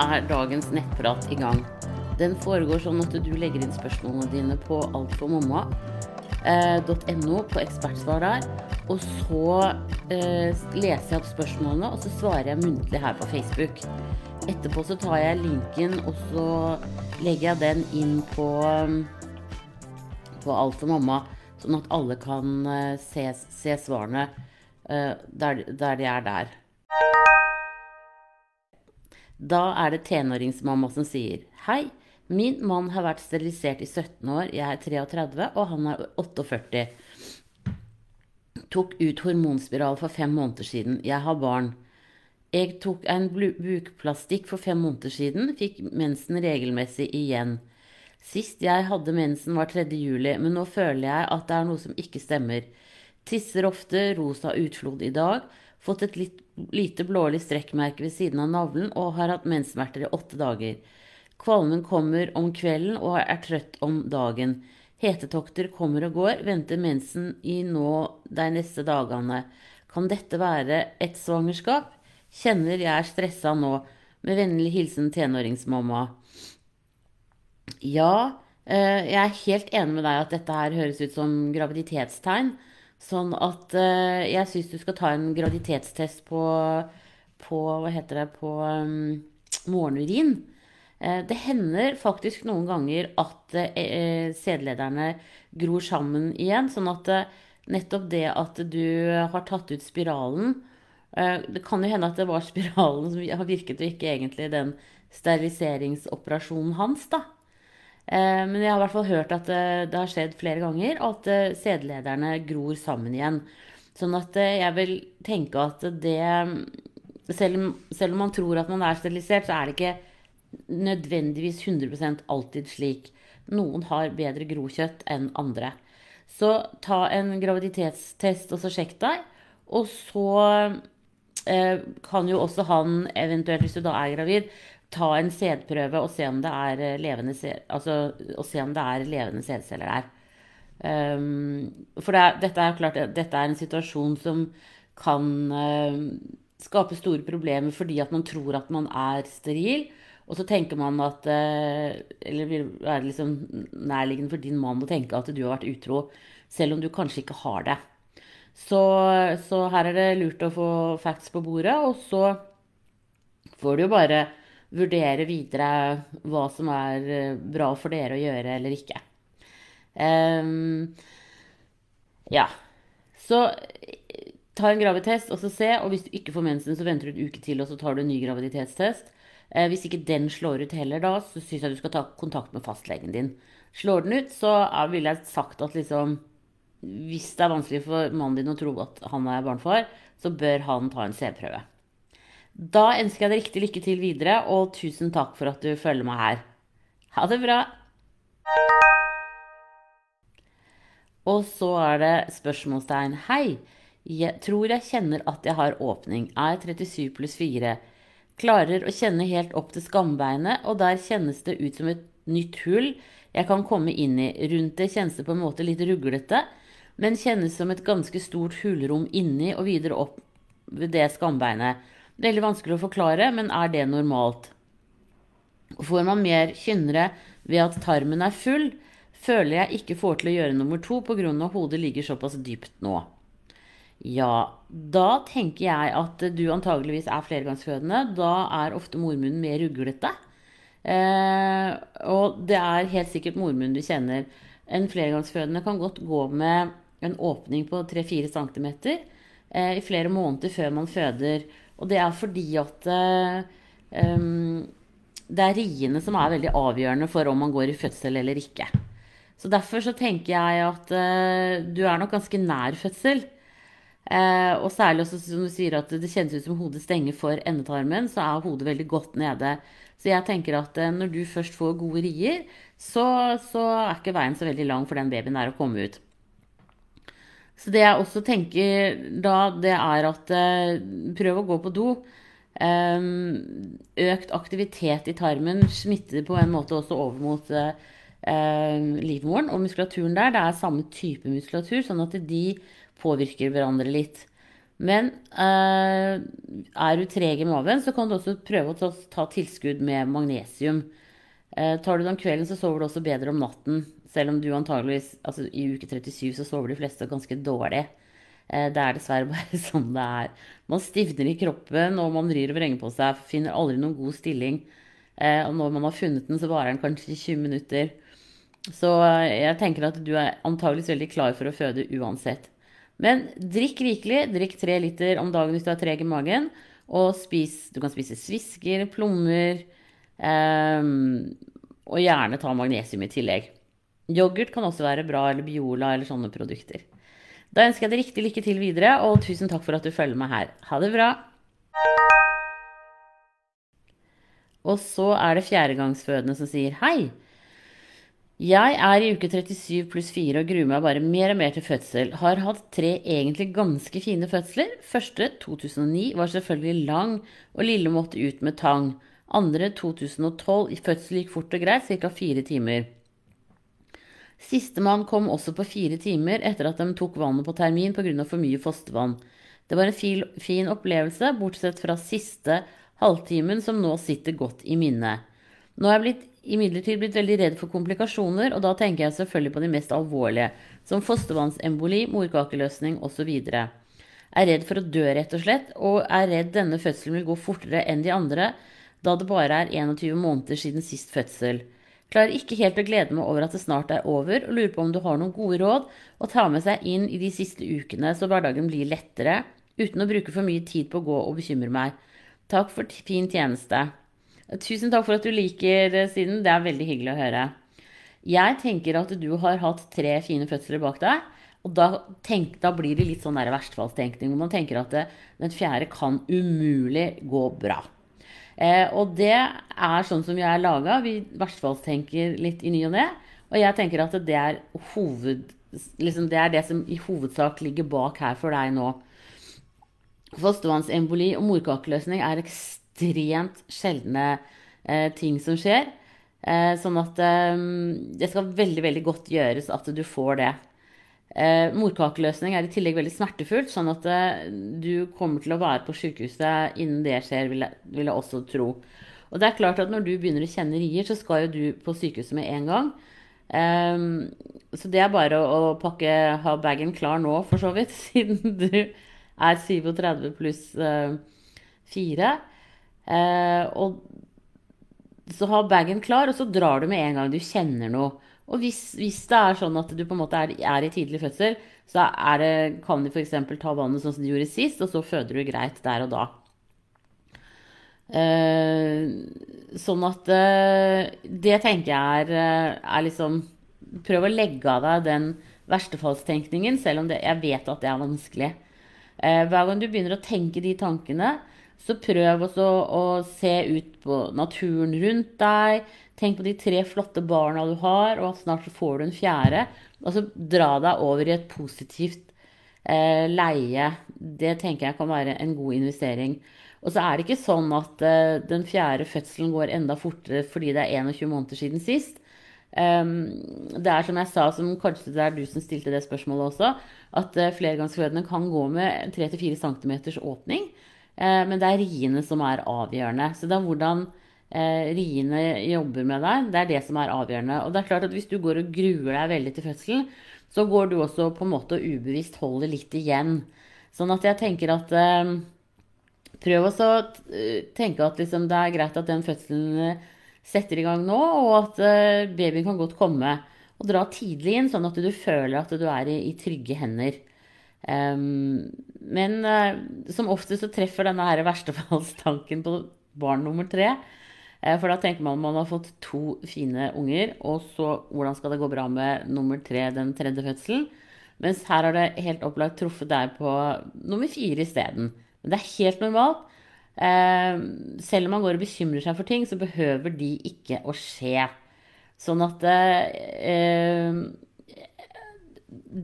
er dagens nettprat i gang. Den foregår sånn at du legger inn spørsmålene dine på altformamma.no eh, på ekspertsvar der. Og så eh, leser jeg opp spørsmålene, og så svarer jeg muntlig her på Facebook. Etterpå så tar jeg linken, og så legger jeg den inn på, på Alt for mamma, sånn at alle kan eh, se, se svarene eh, der, der de er der. Da er det tenåringsmamma som sier Hei, min mann har vært sterilisert i 17 år, jeg er 33 og han er 48. Tok ut hormonspiral for fem måneder siden. Jeg har barn. Jeg tok en bukplastikk for fem måneder siden, fikk mensen regelmessig igjen. Sist jeg hadde mensen var 3. juli, men nå føler jeg at det er noe som ikke stemmer. Tisser ofte, rosa utflod i dag fått et litt, lite blålig strekkmerke ved siden av navlen og har hatt menssmerter i åtte dager. Kvalmen kommer om kvelden og er trøtt om dagen. Hetetokter kommer og går, venter mensen i nå de neste dagene. Kan dette være et svangerskap? Kjenner jeg er stressa nå. Med vennlig hilsen tenåringsmamma. Ja, eh, jeg er helt enig med deg at dette her høres ut som graviditetstegn. Sånn at uh, jeg syns du skal ta en graviditetstest på, på Hva heter det På um, morgenurin. Uh, det hender faktisk noen ganger at uh, sædlederne gror sammen igjen. Sånn at nettopp det at du har tatt ut spiralen Det kan jo hende at det var spiralen som har virket, og ikke egentlig den steriliseringsoperasjonen hans, da. Eh, men jeg har i hvert fall hørt at eh, det har skjedd flere ganger at sedelederne sædlederne gror sammen igjen. Sånn at jeg vil tenke at det selv selv om, man tror at man er sterilisert, så er det ikke nødvendigvis 100% alltid slik. Noen har bedre grokjøtt enn andre. Så ta en graviditetstest og så sjekk deg. Og så eh, kan jo også han, eventuelt hvis du da er gravid, ta en sædprøve og se om det er eh, levende, altså, levende sædceller der. Um, for det er, dette er klart dette er en situasjon som kan uh, skape store problemer fordi at man tror at man er steril. Og så tenker man at uh, Eller vil være liksom nærliggende for din mann å tenke at du har vært utro, selv om du kanskje ikke har det. Så, så her er det lurt å få facts på bordet, og så får du jo bare vurdere videre hva som er eh, bra for dere å gjøre eller ikke. Um, ja. Så ta en graviditetstest og så se. Og hvis du ikke får mensen, så venter du en uke til, og så tar du en ny graviditetstest. Eh, hvis ikke den slår ut heller da, så syns jeg du skal ta kontakt med fastlegen din. Slår den ut, så ville jeg sagt at liksom Hvis det er vanskelig for mannen din å tro at han er barnefar, så bør han ta en sædprøve. Da ønsker jeg deg riktig lykke til videre, og tusen takk for at du følger meg her. Ha det bra! Og så er det spørsmålstegn. Hei, jeg tror jeg kjenner at jeg har åpning. Er 37 pluss 4. Klarer å kjenne helt opp til skambeinet, og der kjennes det ut som et nytt hull jeg kan komme inn i. Rundt det kjennes det på en måte litt ruglete, men kjennes som et ganske stort hullrom inni og videre opp ved det skambeinet. Veldig vanskelig å forklare, men er det normalt? Får man mer kynnere ved at tarmen er full, føler jeg ikke får til å gjøre nummer to pga. hodet ligger såpass dypt nå. Ja, da tenker jeg at du antageligvis er flergangsfødende. Da er ofte mormunnen mer ruglete. Eh, og det er helt sikkert mormunnen du kjenner. En flergangsfødende kan godt gå med en åpning på 3-4 cm eh, i flere måneder før man føder. Og det er fordi at um, det er riene som er veldig avgjørende for om man går i fødsel eller ikke. Så derfor så tenker jeg at uh, du er nok ganske nær fødsel. Uh, og særlig også som du sier at det kjennes ut som hodet stenger for endetarmen, så er hodet veldig godt nede. Så jeg tenker at uh, når du først får gode rier, så, så er ikke veien så veldig lang for den babyen der å komme ut. Så det jeg også tenker da, det er at eh, prøv å gå på do. Eh, økt aktivitet i tarmen smitter på en måte også over mot eh, livmoren og muskulaturen der. Det er samme type muskulatur, sånn at de påvirker hverandre litt. Men eh, er du treg i maven, så kan du også prøve å ta, tilskudd med magnesium. Tar du det om kvelden, så sover du også bedre om natten. Selv om du antageligvis altså I uke 37 så sover de fleste ganske dårlig. Eh, det er dessverre bare sånn det er. Man stivner i kroppen, og man rir og vrenger på seg. Finner aldri noen god stilling. Eh, og når man har funnet den, så varer den kanskje 20 minutter. Så eh, jeg tenker at du er antageligvis veldig klar for å føde uansett. Men drikk rikelig. Drikk tre liter om dagen hvis du er treg i magen. Og spis Du kan spise svisker, plommer. Eh, og gjerne ta magnesium i tillegg. Yoghurt kan også være bra, eller Biola eller sånne produkter. Da ønsker jeg deg riktig lykke til videre, og tusen takk for at du følger meg her. Ha det bra! Og så er det fjerdegangsfødende som sier hei. Jeg er i uke 37 pluss 4 og gruer meg bare mer og mer til fødsel. Har hatt tre egentlig ganske fine fødsler. Første, 2009, var selvfølgelig lang, og lille måtte ut med tang. Andre, 2012, fødsel gikk fort og greit, ca. fire timer. Sistemann kom også på fire timer etter at de tok vannet på termin pga. for mye fostervann. Det var en fin opplevelse, bortsett fra siste halvtimen, som nå sitter godt i minnet. Nå er jeg blitt imidlertid blitt veldig redd for komplikasjoner, og da tenker jeg selvfølgelig på de mest alvorlige, som fostervannsemboli, morkakeløsning osv. Er redd for å dø, rett og slett, og er redd denne fødselen vil gå fortere enn de andre, da det bare er 21 måneder siden sist fødsel. Klarer ikke helt å glede meg over at det snart er over, og lurer på om du har noen gode råd å ta med seg inn i de siste ukene, så hverdagen blir lettere, uten å bruke for mye tid på å gå og bekymre meg. Takk for fin tjeneste. Tusen takk for at du liker eh, siden. Det er veldig hyggelig å høre. Jeg tenker at du har hatt tre fine fødsler bak deg. Og da, tenk, da blir det litt sånn verstfallstenkning, hvor man tenker at det, den fjerde kan umulig gå bra. Eh, og det er sånn som vi er laga. Vi i hvert fall tenker litt i ny og ne. Og jeg tenker at det er, hoved, liksom det er det som i hovedsak ligger bak her for deg nå. Fostervannsemboli og morkakeløsning er ekstremt sjeldne eh, ting som skjer. Eh, sånn at eh, det skal veldig, veldig godt gjøres at du får det. Eh, morkakeløsning er i tillegg veldig smertefullt, sånn at eh, du kommer til å være på sykehuset innen det skjer, vil jeg, vil jeg, også tro. Og det er klart at når du begynner å kjenne rier, så skal jo du på sykehuset med en gang. Eh, så det er bare å, å pakke, ha bagen klar nå, for så vidt, siden du er 37 pluss 4. Eh, og så ha bagen klar, og så drar du med en gang du kjenner noe. Og hvis, hvis det er sånn at du på en måte er, er i tidlig fødsel, så det, kan du f.eks. ta vannet sånn som du gjorde sist, og så føder du greit der og da. Eh, sånn at eh, Det tenker jeg er, eh, er, liksom Prøv å legge av deg den verstefallstenkningen, selv om det, jeg vet at det er vanskelig. Eh, hver gang du begynner å tenke de tankene, så prøv også å se ut på naturen rundt deg. Tenk på de tre flotte barna du har, og at snart så får du en fjerde. Og så dra deg over i et positivt eh, leie. Det tenker jeg kan være en god investering. Og så er det ikke sånn at eh, den fjerde fødselen går enda fortere fordi det er 21 måneder siden sist. Um, det er som jeg sa, som kanskje det er du som stilte det spørsmålet også, at uh, flergangsfødende kan gå med 3-4 cm åpning. Eh, men det er riene som er avgjørende. Så det er hvordan riene jobber med deg, det er det som er avgjørende. Og det er klart at hvis du går og gruer deg veldig til fødselen, så går du også på en måte og ubevisst holder litt igjen. Sånn at jeg tenker at eh, Prøv å tenke at liksom, det er greit at den fødselen setter i gang nå, og at babyen kan godt komme. Og dra tidlig inn, sånn at du føler at du er i, i trygge hender. Um, men uh, som oftest så treffer denne her verstefallstanken på barn nummer tre. Uh, for da tenker man at man har fått to fine unger, og så hvordan skal det gå bra med nummer tre, den tredje fødselen? Mens her har det helt opplagt truffet deg på nummer fire isteden. Men det er helt normalt. Uh, selv om man går og bekymrer seg for ting, så behøver de ikke å skje. Sånn at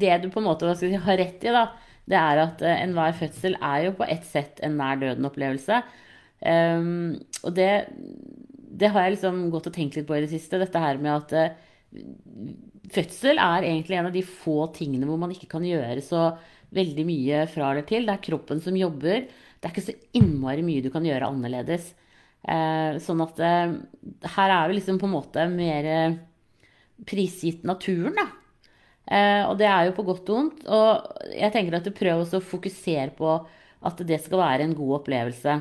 det du på en måte si, har rett i, da, det er at enhver fødsel er jo på ett sett en nær døden-opplevelse. Og det, det, har jeg liksom gått og tenkt litt på i det siste. Dette her med at uh, fødsel er egentlig en av de få tingene hvor man ikke kan gjøre så veldig mye fra eller til. Det er kroppen som jobber. Det er ikke så innmari mye du kan gjøre annerledes. Eh, sånn at eh, her er vi liksom på en måte mer eh, prisgitt naturen, da. Eh, og det er jo på godt og vondt. Og jeg tenker at du prøver også å fokusere på at det skal være en god opplevelse.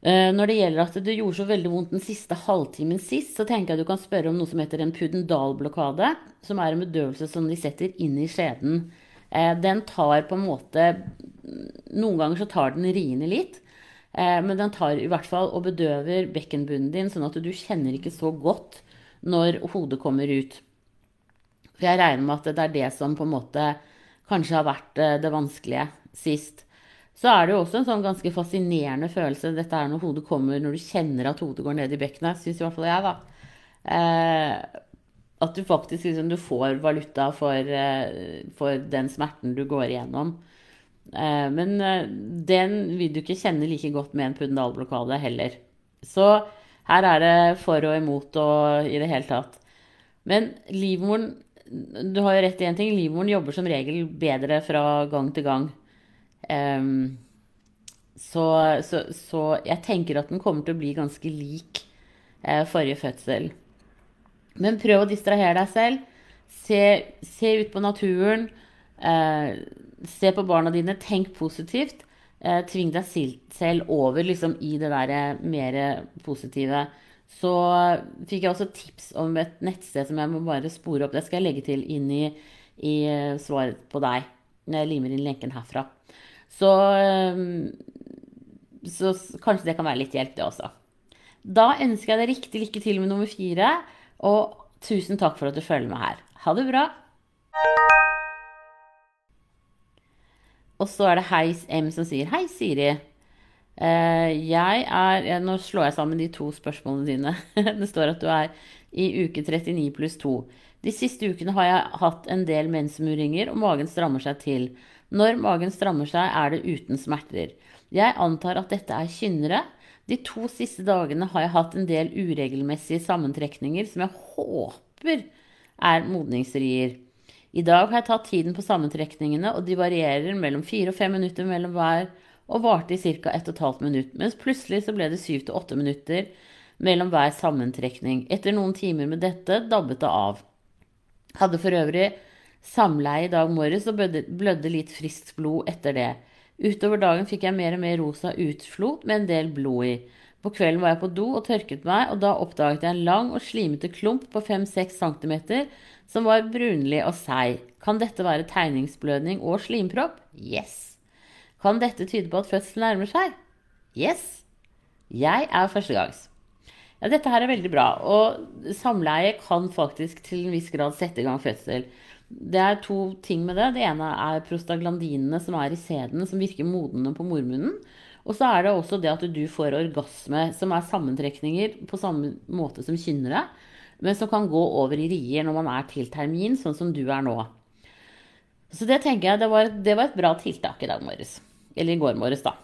Eh, når det gjelder at det gjorde så veldig vondt den siste halvtimen sist, så tenker jeg du kan spørre om noe som heter en pudendalblokade, som er en bedøvelse som de setter inn i skjeden. Eh, den tar på en måte Noen ganger så tar den riene litt, eh, men den tar i hvert fall og bedøver bekkenbunnen din, sånn at du kjenner ikke så godt når hodet kommer ut. For jeg regner med at det er det som på en måte kanskje har vært det vanskelige sist. Så er det jo også en sånn ganske fascinerende følelse dette er når hodet kommer, når du kjenner at hodet går ned i bekkenet. Syns i hvert fall jeg, da. Eh, at du faktisk liksom, du får valuta for, eh, for, den smerten du går igjennom. Eh, men eh, den vil du ikke kjenne like godt med en pudendalblokade heller. Så her er det for og imot og i det hele tatt. Men livmoren Du har jo rett i én ting. Livmoren jobber som regel bedre fra gang til gang. Um, så, så, så, jeg tenker at den kommer til å bli ganske lik eh, forrige fødsel. Men prøv å distrahere deg selv. Se, se ut på naturen. Eh, se på barna dine. Tenk positivt. Eh, tving deg selv over liksom, i det der eh, mer positive. Så fikk jeg også tips om et nettsted som jeg må bare spore opp. Det skal jeg legge til inn i, i eh, svaret på deg når jeg limer inn lenken herfra. Så, ehm, så kanskje det kan være litt hjelp, det også. Da ønsker jeg deg riktig lykke til med nummer fire, og tusen takk for at du følger med her. Ha det bra! Og så er det Heis M som sier Hei, Siri. Uh, jeg er Nå slår jeg sammen de to spørsmålene dine. det står at du er i uke 39 pluss 2. De siste ukene har jeg hatt en del mensmuringer, og magen strammer seg til. Når magen strammer seg, er det uten smerter. Jeg antar at dette er kynnere. De to siste dagene har jeg hatt en del uregelmessige sammentrekninger som jeg håper er modningsrier. I dag har jeg tatt tiden på sammentrekningene, og de varierer mellom fire og fem minutter mellom hver, og varte i ca. 1 12 minutt, mens plutselig så ble det 7 til 8 minutter mellom hver sammentrekning. Etter noen timer med dette dabbet det av. Hadde for øvrig samleie i dag morges og blødde litt friskt blod etter det. Utover dagen fikk jeg mer og mer rosa utflot med en del blod i. På kvelden var jeg på do og tørket meg, og da oppdaget jeg en lang og slimete klump på 5-6 cm som var brunlig og seig. Kan dette være tegningsblødning og slimpropp? Yes. Kan dette tyde på at fødselen nærmer seg? Yes. Jeg er førstegangs. Ja, dette her er veldig bra. Og samleie kan faktisk til en viss grad sette i gang fødsel. Det er to ting med det. Det ene er prostaglandinene som er i sæden, som virker modnende på mormunnen. Og så er det også det at du får orgasme, som er sammentrekninger på samme måte som kynnere, men som kan gå over i rier når man er til termin, sånn som du er nå. Så det tenker jeg det var, det var et bra tiltak i dag morges. Eller i går morges, da.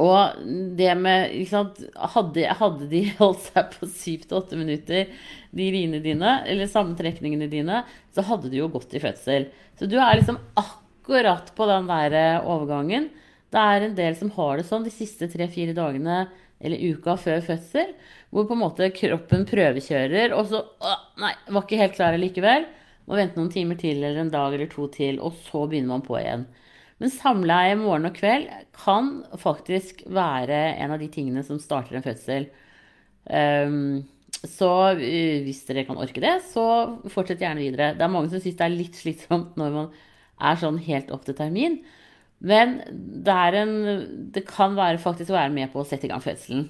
Og det med hadde, hadde, de holdt seg på syv til åtte minutter, de riene dine, eller sammentrekningene dine, så hadde de jo gått i fødsel. Så du er liksom akkurat på den der eh, overgangen. Det er en del som har det sånn de siste tre-fire dagene eller uka før fødsel, hvor på en måte kroppen prøvekjører, og så å, Nei, var ikke helt klar likevel. Må vente noen timer til eller en dag eller to til, og så begynner man på igjen. Men samleie morgen og kveld kan faktisk være en av de tingene som starter en fødsel. Um, så uh, hvis dere kan orke det, så fortsett gjerne videre. Det er mange som syns det er litt slitsomt når man er sånn helt opp til termin. Men det, en, det kan være, faktisk være med på å sette i gang fødselen.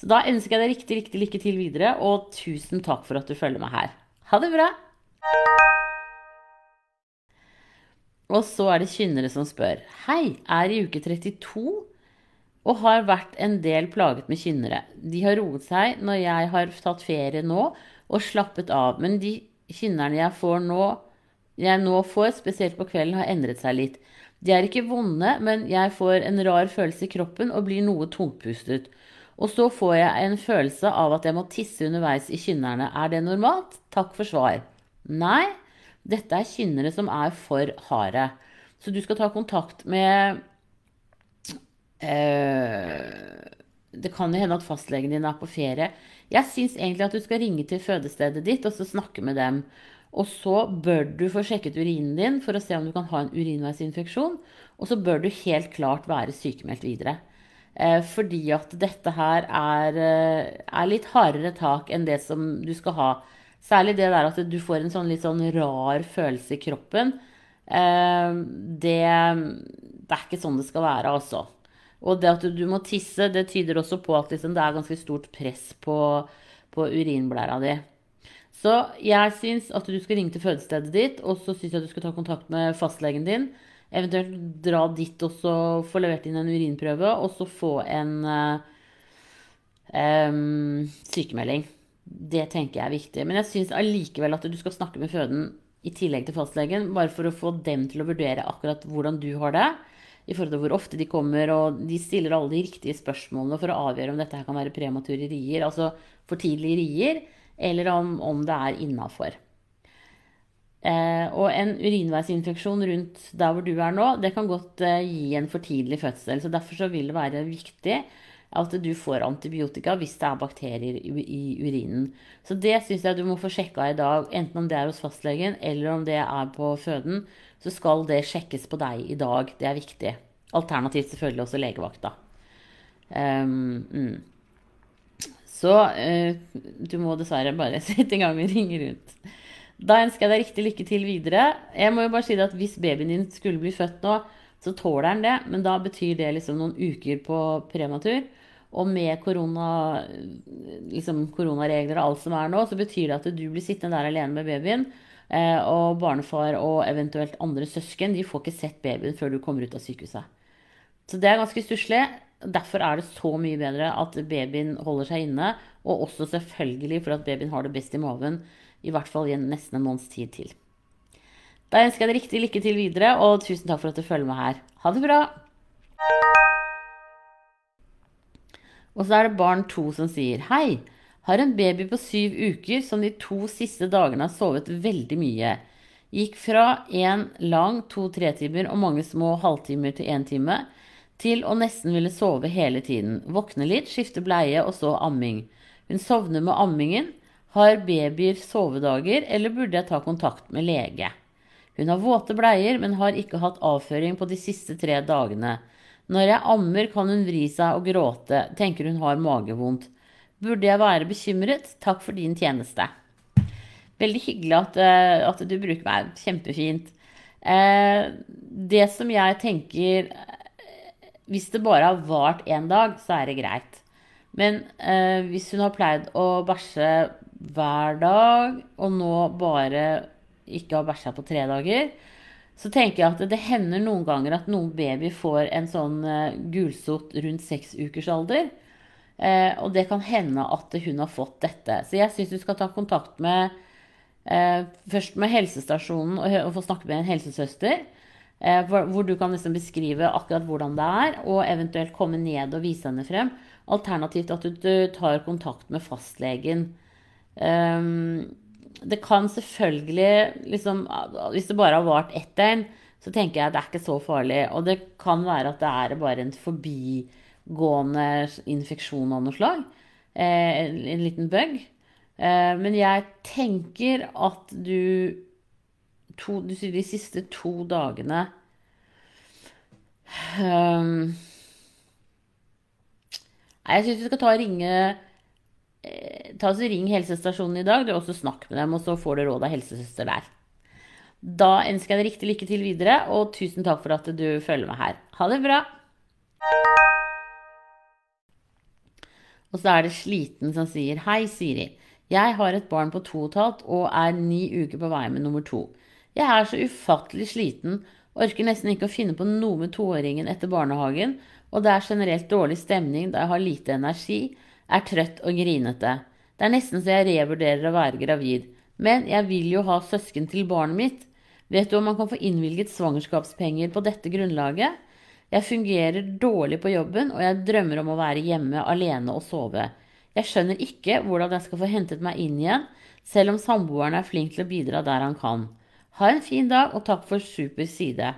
Så da ønsker jeg deg riktig, riktig lykke til videre, og tusen takk for at du følger meg her. Ha det bra! Og så er det kynnere som spør. Hei, er i uke 32 og har vært en del plaget med kynnere. De har roet seg når jeg har tatt ferie nå og slappet av. Men de kynnerne jeg nå, jeg nå får, spesielt på kvelden, har endret seg litt. De er ikke vonde, men jeg får en rar følelse i kroppen og blir noe tungpustet. Og så får jeg en følelse av at jeg må tisse underveis i kynnerne. Er det normalt? Takk for svar. Nei, dette er kynnere som er for harde. Så du skal ta kontakt med øh, Det kan jo hende at fastlegen din er på ferie. Jeg syns egentlig at du skal ringe til fødestedet ditt og så snakke med dem. Og så bør du få sjekket urinen din for å se om du kan ha en urinveisinfeksjon. Og så bør du helt klart være sykemeldt videre. Eh, fordi at dette her er, eh, er, litt hardere tak enn det som du skal ha. Særlig det der at du får en sånn litt sånn rar følelse i kroppen. Eh, det, det er ikke sånn det skal være, altså. Og det at du må tisse, det tyder også på at liksom, det er ganske stort press på, på urinblæra di. Så jeg syns at du skal ringe til fødestedet ditt, og så syns jeg at du skal ta kontakt med fastlegen din. Eventuelt dra dit og så få levert inn en urinprøve, og så få en øh, øh, sykemelding. Det tenker jeg er viktig. Men jeg syns allikevel at du skal snakke med føden i tillegg til fastlegen, bare for å få dem til å vurdere akkurat hvordan du har det. I forhold til hvor ofte de kommer, og de stiller alle de riktige spørsmålene for å avgjøre om dette her kan være premature rier, altså for tidlige rier eller om, om det er innafor. Eh, og en urinveisinfeksjon rundt der hvor du er nå, det kan godt eh, gi en for tidlig fødsel. så Derfor så vil det være viktig at du får antibiotika hvis det er bakterier i, urinen. Så det syns jeg du må få sjekka i dag, enten om det er hos fastlegen eller om det er på føden. Så skal det sjekkes på deg i dag. Det er viktig. Alternativt selvfølgelig også legevakta. Um, mm. Så uh, du må dessverre bare sette i gang å ringe rundt. Da ønsker jeg deg riktig lykke til videre. Jeg må jo bare si at Hvis babyen din skulle bli født nå, så tåler den det. Men da betyr det liksom noen uker på prematur. Og med korona, liksom koronaregler og alt som er nå, så betyr det at du blir sittende der alene med babyen. Eh, og barnefar og eventuelt andre søsken de får ikke sett babyen før du kommer ut av sykehuset. Så det er ganske stusslig. Derfor er det så mye bedre at babyen holder seg inne. Og også selvfølgelig for at babyen har det best i maven, i hvert fall i nesten en måneds tid til. Da ønsker jeg deg riktig lykke til videre, og tusen takk for at du følger med her. Ha det bra! Og så er det barn to som sier Hei, har en baby på syv uker som de to siste dagene har sovet veldig mye. Gikk fra en lang to-tre timer og mange små halvtimer til én time til å nesten ville sove hele tiden. Våkne litt, skifte bleie og så amming. Hun sovner med ammingen. Har babyer sovedager, eller burde jeg ta kontakt med lege? Hun har våte bleier, men har ikke hatt avføring på de siste tre dagene. Når jeg ammer, kan hun vri seg og gråte, tenker hun har magevondt. Burde jeg være bekymret? Takk for din tjeneste. Veldig hyggelig at, eh, at du bruker meg. Kjempefint. Eh, det som jeg tenker hvis det bare har vart én dag, så er det greit. Men eh, hvis hun har pleid å bæsje hver dag, og nå bare ikke har bæsja på tre dager, så tenker jeg at det hender noen ganger at noen baby får en sånn eh, gulsott rundt seks ukers alder. Eh, og det kan hende at hun har fått dette. Så jeg syns du skal ta kontakt med eh, først med helsestasjonen og, og få snakke med en helsesøster. Eh, hvor du kan liksom beskrive akkurat hvordan det er, og eventuelt komme ned og vise henne frem. Alternativt at du tar kontakt med fastlegen. Ehm, det kan selvfølgelig liksom, Hvis det bare har vart ett døgn, så tenker jeg at det er ikke så farlig. Og det kan være at det er bare en forbigående infeksjon av noe slag. Eh, en liten bug. Eh, men jeg tenker at du to, du sier de siste to dagene um, Jeg syns du skal ta og ringe Ta og Ring helsestasjonen i dag, du også snakk med dem, og så får du råd av helsesøster der. Da ønsker jeg deg riktig lykke til videre, og tusen takk for at du følger med her. Ha det bra! Og så er det Sliten som sier Hei, Siri. Jeg har et barn på to og et halvt og er ni uker på vei med nummer to. Jeg er så ufattelig sliten, orker nesten ikke å finne på noe med toåringen etter barnehagen, og det er generelt dårlig stemning da jeg har lite energi, er trøtt og grinete. Det er nesten så jeg revurderer å være gravid. Men jeg vil jo ha søsken til barnet mitt. Vet du om man kan få innvilget svangerskapspenger på dette grunnlaget? Jeg fungerer dårlig på jobben, og jeg drømmer om å være hjemme alene og sove. Jeg skjønner ikke hvordan jeg skal få hentet meg inn igjen, selv om samboeren er flink til å bidra der han kan. Ha en fin dag, og takk for super side.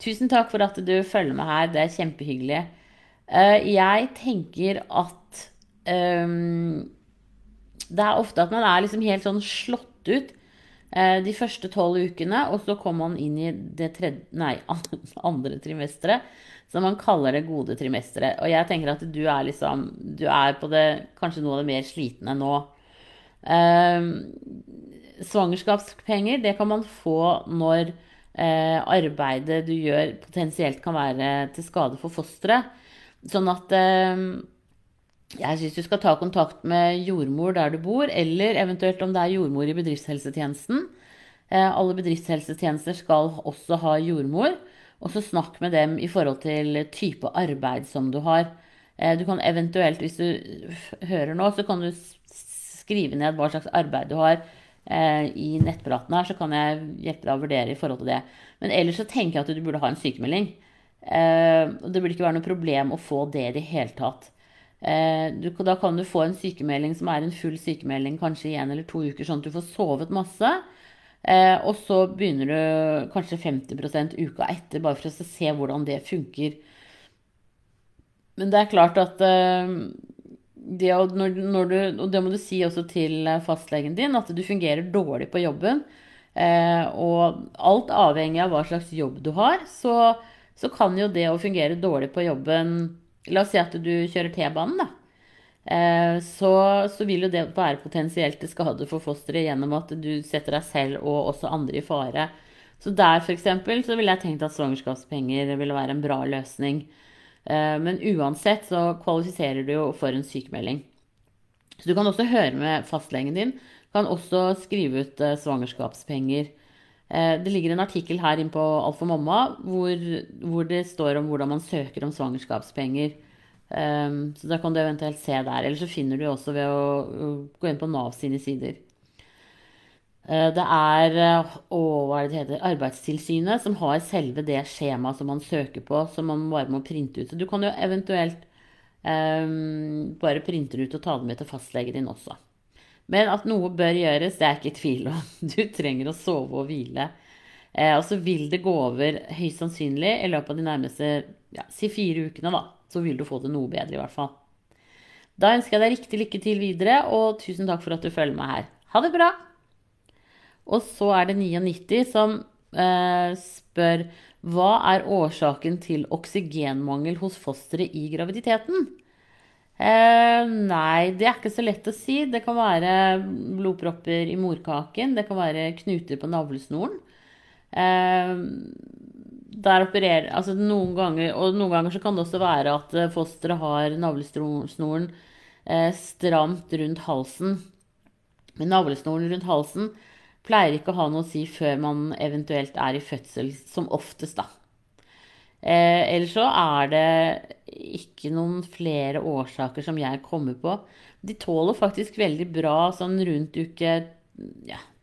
Tusen takk for at du følger med her. Det er kjempehyggelig. Eh, jeg tenker at um, Det er ofte at man er liksom helt sånn slått ut uh, de første tolv ukene, og så kommer man inn i det tredje, nei, andre trimesteret, som man kaller det gode trimesteret. Og jeg tenker at du er liksom Du er på det kanskje noe av det mer slitne nå. Um, svangerskapspenger, det kan man få når eh, arbeidet du gjør, potensielt kan være til skade for fosteret. Sånn at eh, jeg syns du skal ta kontakt med jordmor der du bor, eller eventuelt om det er jordmor i bedriftshelsetjenesten. Eh, alle bedriftshelsetjenester skal også ha jordmor. Og så snakk med dem i forhold til type arbeid som du har. Eh, du kan eventuelt, hvis du hører nå, så kan du skrive ned hva slags arbeid du har eh, i nettpraten her, så kan jeg hjelpe deg å vurdere i forhold til det. Men ellers så tenker jeg at du burde ha en sykemelding. Det burde ikke være noe problem å få det i det hele tatt. Eh, du, da kan du få en sykemelding som er en full sykemelding kanskje i en eller to uker, sånn at du får sovet masse. Eh, og så begynner du kanskje 50% uka etter, bare for å se hvordan det funker. Men det er klart at eh, det, når, når du, og det må du si også til eh, fastlegen din, at du fungerer dårlig på jobben. Eh, og alt avhengig av hva slags jobb du har, så, så, kan jo det å fungere dårlig på jobben La oss si at du kjører T-banen, da. Eh, så, så, vil jo det være potensielt til skade for fosteret gjennom at du setter deg selv og også andre i fare. Så der f.eks. så ville jeg tenkt at svangerskapspenger ville være en bra løsning. Eh, men uansett så kvalifiserer du jo for en sykemelding. Så du kan også høre med fastlegen din. Du kan også skrive ut eh, svangerskapspenger. Eh, det ligger en artikkel her inne på Alfa Mamma hvor, hvor, det står om hvordan man søker om svangerskapspenger. Så da kan du eventuelt se der. Eller så finner du også ved å gå inn på Nav sine sider. Eh, det er eh, å, hva er det heter, Arbeidstilsynet som har selve det skjemaet som man søker på, som man bare må printe ut. Så du kan jo eventuelt um, bare printe det ut og ta det med til fastlegen din også. Men at noe bør gjøres, det er ikke i tvil om. Du trenger å sove og hvile. Eh, og så vil det gå over høyst sannsynlig i løpet av de nærmeste ja, si fire ukene. da, Så vil du få det noe bedre, i hvert fall. Da ønsker jeg deg riktig lykke til videre, og tusen takk for at du følger meg her. Ha det bra! Og så er det 99 som eh, spør hva er årsaken til oksygenmangel hos fosteret i graviditeten? Eh, nei, det er ikke så lett å si. Det kan være blodpropper i morkaken. Det kan være knuter på navlesnoren. Eh, der opererer Altså noen ganger Og noen ganger så kan det også være at fosteret har navlesnoren eh, stramt rundt halsen. Men navlesnoren rundt halsen pleier ikke å ha noe å si før man eventuelt er i fødsel, som oftest, da. Eh, ellers så er det ikke noen flere årsaker som jeg kommer på. De tåler faktisk veldig bra sånn rundt uke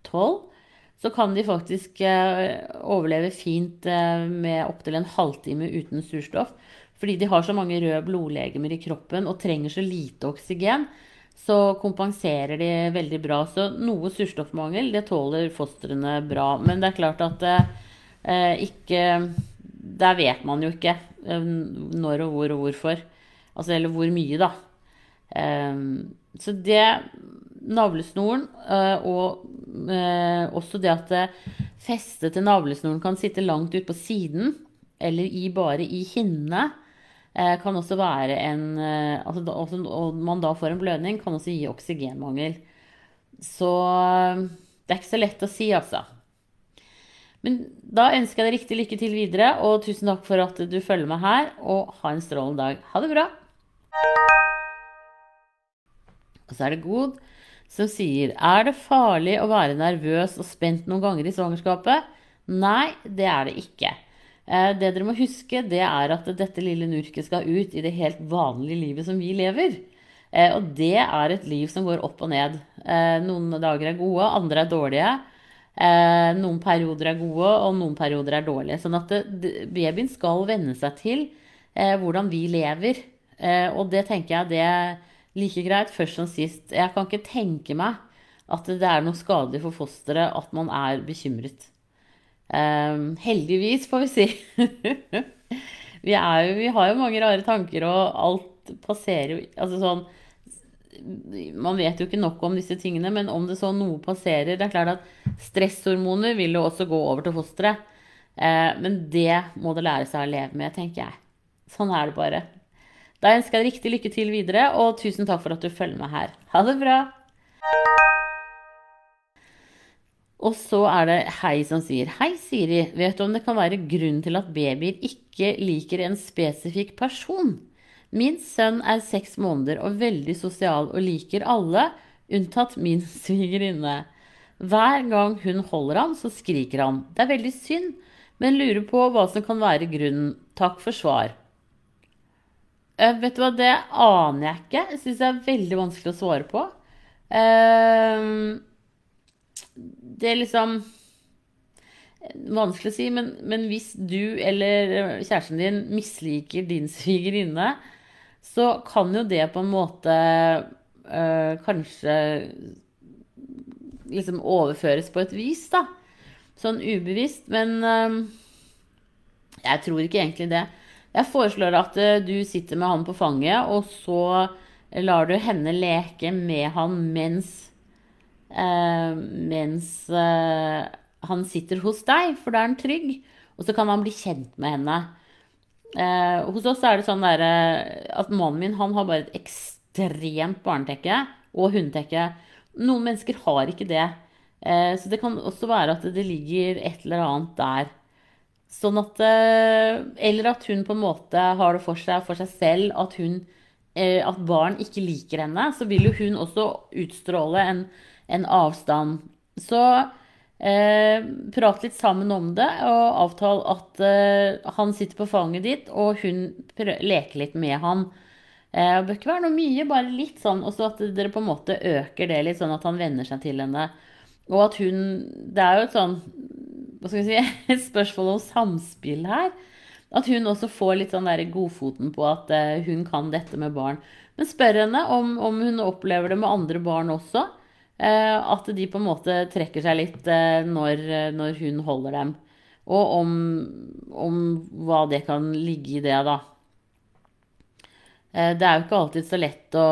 tolv. Ja, så kan de faktisk eh, overleve fint eh, med opptil en halvtime uten surstoff. Fordi de har så mange røde blodlegemer i kroppen og trenger så lite oksygen så kompenserer de veldig bra. Så noe surstoffmangel, det tåler fostrene bra. Men det er klart at eh, ikke Der vet man jo ikke eh, når og hvor og hvorfor. Altså, eller hvor mye, da. Eh, så det Navlesnoren eh, og eh, også det at festet til navlesnoren kan sitte langt ut på siden, eller i, bare i hinnene Eh, kan også være en eh, altså, Og man da får en blødning, kan også gi oksygenmangel. Så eh, det er ikke så lett å si, altså. Men da ønsker jeg deg riktig lykke til videre, og tusen takk for at du følger meg her. Og ha en strålende dag. Ha det bra! Og så er det God som sier Er det farlig å være nervøs og spent noen ganger i svangerskapet? Nei, det er det ikke. Eh, det dere må huske, det er at dette lille nurket skal ut i det helt vanlige livet som vi lever. Eh, og det er et liv som går opp og ned. Eh, noen dager er gode, andre er dårlige. Noen perioder er gode, og noen perioder er dårlige. Sånn at babyen skal venne seg til hvordan vi lever. Og det tenker jeg det er like greit først som sist. Jeg kan ikke tenke meg at det er noe skadelig for fosteret at man er bekymret. Um, heldigvis, får vi si. vi, jo, vi, har jo mange rare tanker, og alt passerer jo Altså sånn Man vet jo ikke nok om disse tingene, men om det så noe passerer Det er klart at stresshormoner vil jo også gå over til fosteret. Uh, men det må det lære seg å leve med, tenker jeg. Sånn er det bare. Da ønsker jeg riktig lykke til videre, og tusen takk for at du følger med her. Ha det bra! Og så er det Hei som sier Hei, Siri. Vet du om det kan være grunn til at babyer ikke liker en spesifikk person? Min sønn er seks måneder og veldig sosial og liker alle, unntatt min svigerinne. Hver gang hun holder ham, så skriker han. Det er veldig synd, men lurer på hva som kan være grunnen. Takk for svar. Uh, vet du hva, det aner jeg ikke. Jeg syns det er veldig vanskelig å svare på. Uh, det er liksom Vanskelig å si, men, men, hvis du eller kjæresten din misliker din svigerinne, så kan jo det på en måte øh, kanskje liksom overføres på et vis, da. Sånn ubevisst. Men øh, jeg tror ikke egentlig det. Jeg foreslår at uh, du sitter med han på fanget, og så lar du henne leke med han mens eh, mens eh, han sitter hos deg, for da er han trygg. Og så kan han bli kjent med henne. Eh, hos oss er det sånn der, eh, at mannen min han har bare et ekstremt barnetekke og hundetekke. Noen mennesker har ikke det. Eh, så det kan også være at det ligger et eller annet der. Sånn at eh, Eller at hun på en måte har det for seg, for seg selv at hun at barn ikke liker henne, så vil jo hun også utstråle en en avstand. Så eh, prat litt sammen om det, og avtale at eh, han sitter på fanget ditt, og hun leker litt med han. Eh, bør ikke være noe mye, bare litt sånn. Og så at dere på en måte øker det litt, sånn at han venner seg til henne. Og at hun Det er jo et sånn Hva skal vi si Et spørsmål om samspill her. At hun også får litt sånn der godfoten på at eh, hun kan dette med barn. Men spør henne om, om hun opplever det med andre barn også. Eh, at de på en måte trekker seg litt eh, når, når hun holder dem. Og om, om, hva det kan ligge i det, da. Eh, det er jo ikke alltid så lett å,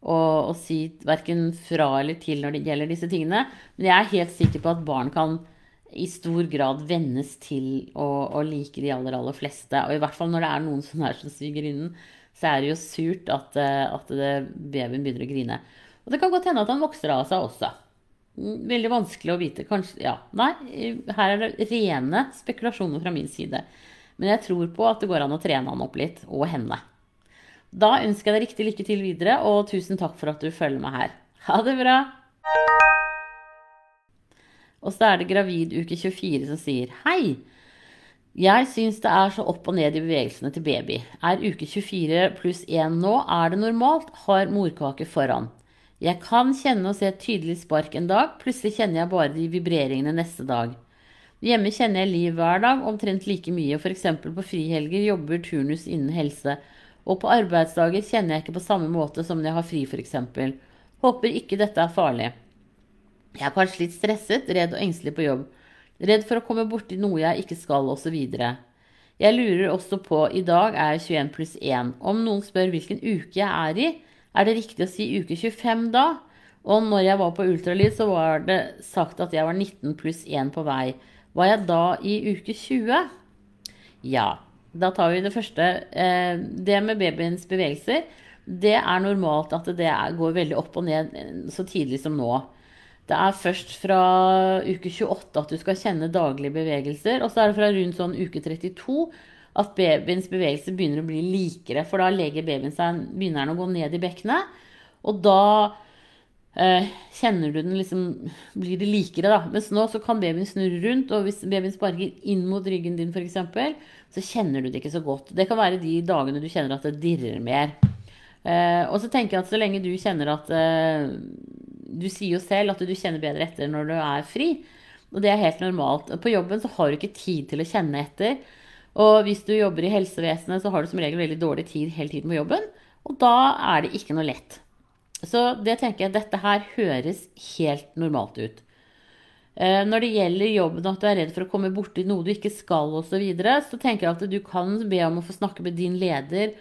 å, å si verken fra eller til når det gjelder disse tingene. Men jeg er helt sikker på at barn kan i stor grad vennes til å, å like de aller, aller fleste. Og i hvert fall når det er noen som er som svigerinnen, så er det jo surt at, at babyen begynner å grine. Det kan godt hende at han vokser av seg også. Veldig vanskelig å vite. Kanskje, ja. Nei, her er det rene spekulasjoner fra min side. Men jeg tror på at det går an å trene han opp litt, og henne. Da ønsker jeg deg riktig lykke til videre, og tusen takk for at du følger meg her. Ha det bra! Og så er det gravid uke 24 som sier hei. Jeg syns det er så opp og ned i bevegelsene til baby. Er uke 24 pluss 1 nå? Er det normalt? Har morkake foran. Jeg kan kjenne og se et tydelig spark en dag, plutselig kjenner jeg bare de vibreringene neste dag. Hjemme kjenner jeg liv hver dag, omtrent like mye, f.eks. på frihelger jobber turnus innen helse, og på arbeidsdager kjenner jeg ikke på samme måte som når jeg har fri, f.eks. Håper ikke dette er farlig. Jeg er kanskje litt stresset, redd og engstelig på jobb. Redd for å komme borti noe jeg ikke skal, osv. Jeg lurer også på, i dag er jeg 21 pluss 1. Om noen spør hvilken uke jeg er i, er det riktig å si uke 25 da? Og når jeg var på ultralyd, så var det sagt at jeg var 19 pluss 1 på vei. Var jeg da i uke 20? Ja. Da tar vi det første. Eh, det med babyens bevegelser, det er normalt at det går veldig opp og ned eh, så tidlig som nå. Det er først fra uke 28 at du skal kjenne daglige bevegelser. Og så er det fra rundt sånn uke 32 at babyens bevegelse begynner å bli likere. For da legger babyen seg, begynner den å gå ned i bekkenet. Og da eh, kjenner du den liksom Blir det likere, da. Mens nå så kan babyen snurre rundt, og hvis babyen sparker inn mot ryggen din f.eks., så kjenner du det ikke så godt. Det kan være de dagene du kjenner at det dirrer mer. Eh, og så tenker jeg at så lenge du kjenner at eh, Du sier jo selv at du kjenner bedre etter når du er fri. Og det er helt normalt. På jobben så har du ikke tid til å kjenne etter. Og hvis du jobber i helsevesenet, så har du som regel veldig dårlig tid hele tiden på jobben. Og da er det ikke noe lett. Så det tenker jeg, dette her høres helt normalt ut. Eh, Når det gjelder jobben at du er redd for å komme borti noe du ikke skal osv., så, så tenker jeg at du kan be om å få snakke med din leder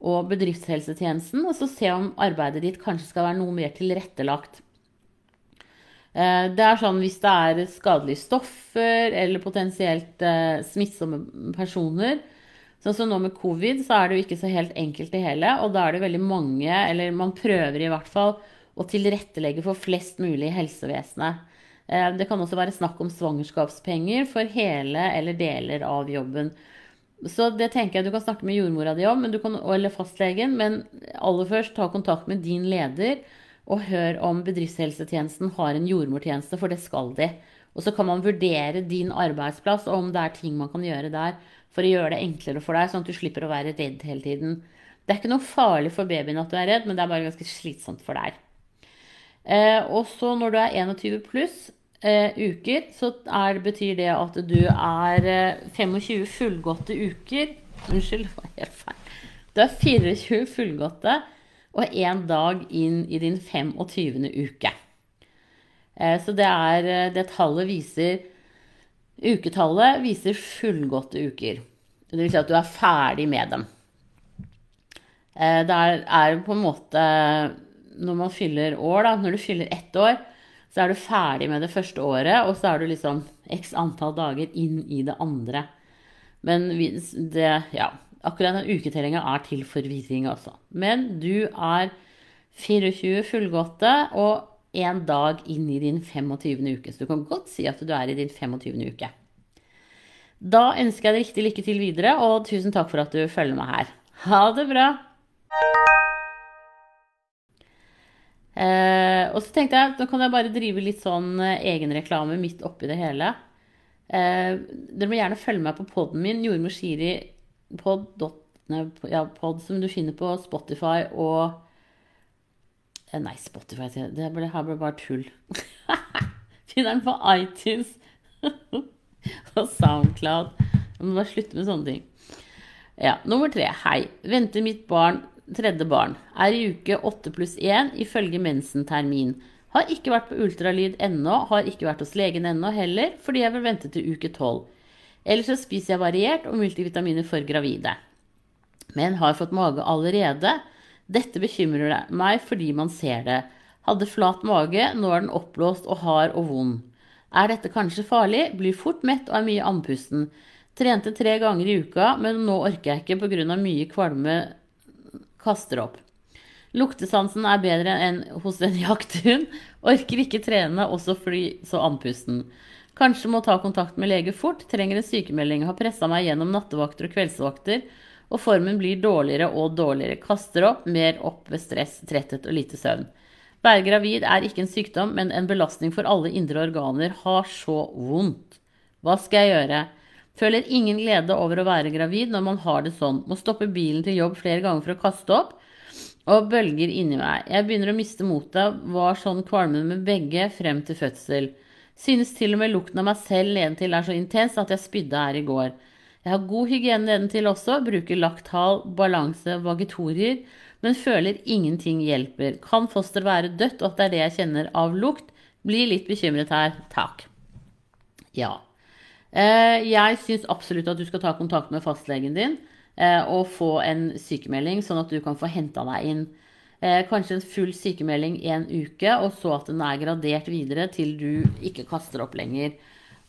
og bedriftshelsetjenesten, og så se om arbeidet ditt kanskje skal være noe mer tilrettelagt. Eh, Det er sånn hvis det er skadelige stoffer eller potensielt eh, smittsomme personer. Sånn som nå med covid, så er det jo ikke så helt enkelt det hele. Og da er det veldig mange, eller man prøver i hvert fall, å tilrettelegge for flest mulig i helsevesenet. Eh, Det kan også være snakk om svangerskapspenger for hele eller deler av jobben. Så det tenker jeg du kan snakke med jordmora di om, eller fastlegen. Men aller først ta kontakt med din leder og hør om bedriftshelsetjenesten har en jordmortjeneste, for det skal de. Og så kan man vurdere din arbeidsplass og om det er ting man kan gjøre der for å gjøre det enklere for deg, sånn at du slipper å være redd hele tiden. Det er ikke noe farlig for babyen at du er redd, men det er bare ganske slitsomt for deg. Eh, og så når du er 21 pluss eh, uker, så er, betyr det at du er eh, 25 fullgåtte uker Unnskyld, det var helt feil. Du er 24 fullgåtte og én dag inn i din 25. uke. Eh, så det er eh, Det tallet viser Uketallet viser fullgåtte uker. Det vil si at du er ferdig med dem. Eh, Det er, på en måte Når man fyller år, da, når du fyller ett år, så er du ferdig med det første året, og så er du liksom x antall dager inn i det andre. Men det, ja, akkurat den uketellinga er til forvirring, altså. Men du er 24 fullgåtte og én dag inn i din 25. uke. Så du kan godt si at du er i din 25. uke. Da ønsker jeg deg riktig lykke til videre, og tusen takk for at du følger med her. Ha det bra! Eh, og så tenkte jeg nå kan jeg bare drive litt sånn eh, egenreklame midt oppi det hele. Eh, dere må gjerne følge meg på poden min, Jordmor Shiri pod, dot, nei, ja, pod som du finner på Spotify og eh, Nei, Spotify, det ble, her ble bare tull. finner den på iTunes og Soundcloud. Jeg må bare slutte med sånne ting. Ja, Nummer tre. Hei. Venter mitt barn tredje barn. Er i uke 8 pluss 1 ifølge mensentermin. Har ikke vært på ultralyd ennå, har ikke vært hos legen ennå heller, fordi jeg vil vente til uke 12. Ellers så spiser jeg variert og multivitaminer for gravide. Men har fått mage allerede. Dette bekymrer meg fordi man ser det. Hadde flat mage, nå er den oppblåst og hard og vond. Er dette kanskje farlig? Blir fort mett og er mye andpusten. Trente tre ganger i uka, men nå orker jeg ikke pga. mye kvalme kaster opp. Luktesansen er bedre enn hos en jakthund. Orker ikke trene, også fordi så andpusten. Kanskje må ta kontakt med lege fort. Trenger en sykemelding. Har pressa meg gjennom nattevakter og kveldsvakter. Og formen blir dårligere og dårligere. Kaster opp, mer opp ved stress, tretthet og lite søvn. Være gravid er ikke en sykdom, men en belastning for alle indre organer. Har så vondt. Hva skal jeg gjøre? Føler ingen glede over å være gravid når man har det sånn. Må stoppe bilen til jobb flere ganger for å kaste opp. Og bølger inni meg. Jeg begynner å miste motet. Var sånn kvalme med begge frem til fødsel. Synes til og med lukten av meg selv nedentil er så intens at jeg spydde her i går. Jeg har god hygiene nedentil også, bruker lakthal, balanse, vagetorier, men føler ingenting hjelper. Kan foster være dødt, og at det er det jeg kjenner av lukt? Blir litt bekymret her. Takk. Ja. Eh, Jeg syns absolutt at du skal ta kontakt med fastlegen din eh, og få en sykemelding, sånn at du kan få henta deg inn. Eh, Kanskje en full sykemelding en uke, og så at den er gradert videre til du ikke kaster opp lenger.